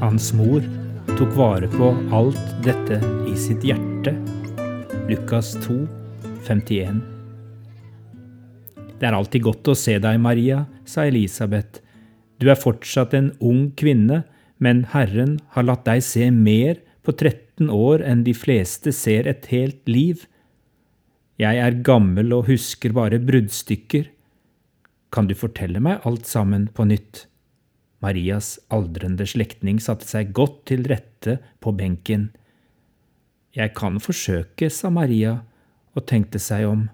Hans mor tok vare på alt dette i sitt hjerte. Lukas 2, 51. Det er alltid godt å se deg, Maria, sa Elisabeth. Du er fortsatt en ung kvinne, men Herren har latt deg se mer på 13 år enn de fleste ser et helt liv. Jeg er gammel og husker bare bruddstykker. Kan du fortelle meg alt sammen på nytt? Marias aldrende slektning satte seg godt til rette på benken. Jeg kan forsøke, sa Maria og tenkte seg om.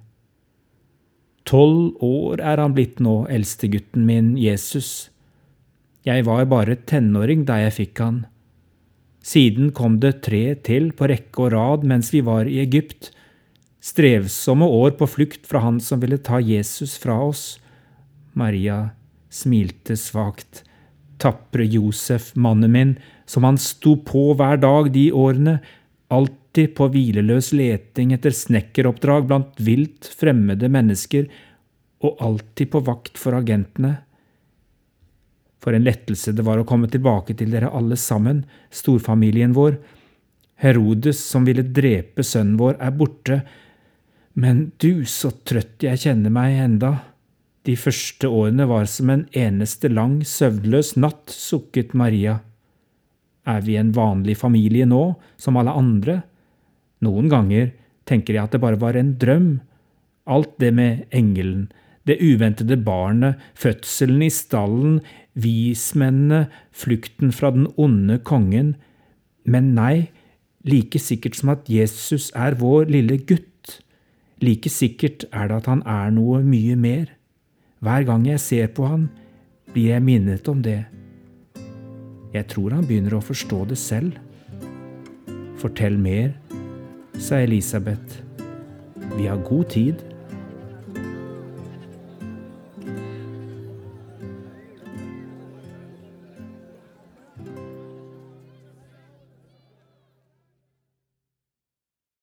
Tolv år er han blitt nå, eldstegutten min Jesus. Jeg var bare tenåring da jeg fikk han. Siden kom det tre til på rekke og rad mens vi var i Egypt, strevsomme år på flukt fra han som ville ta Jesus fra oss. Maria smilte svakt tapre Josef, mannen min, som han sto på hver dag de årene, alltid på hvileløs leting etter snekkeroppdrag blant vilt fremmede mennesker, og alltid på vakt for agentene. For en lettelse det var å komme tilbake til dere alle sammen, storfamilien vår. Herodes, som ville drepe sønnen vår, er borte, men du, så trøtt jeg kjenner meg enda. De første årene var som en eneste lang, søvnløs natt, sukket Maria. Er vi en vanlig familie nå, som alle andre? Noen ganger tenker jeg at det bare var en drøm. Alt det med engelen, det uventede barnet, fødselen i stallen, vismennene, flukten fra den onde kongen. Men nei, like sikkert som at Jesus er vår lille gutt, like sikkert er det at han er noe mye mer. Hver gang jeg ser på han, blir jeg minnet om det. Jeg tror han begynner å forstå det selv. Fortell mer, sa Elisabeth. Vi har god tid.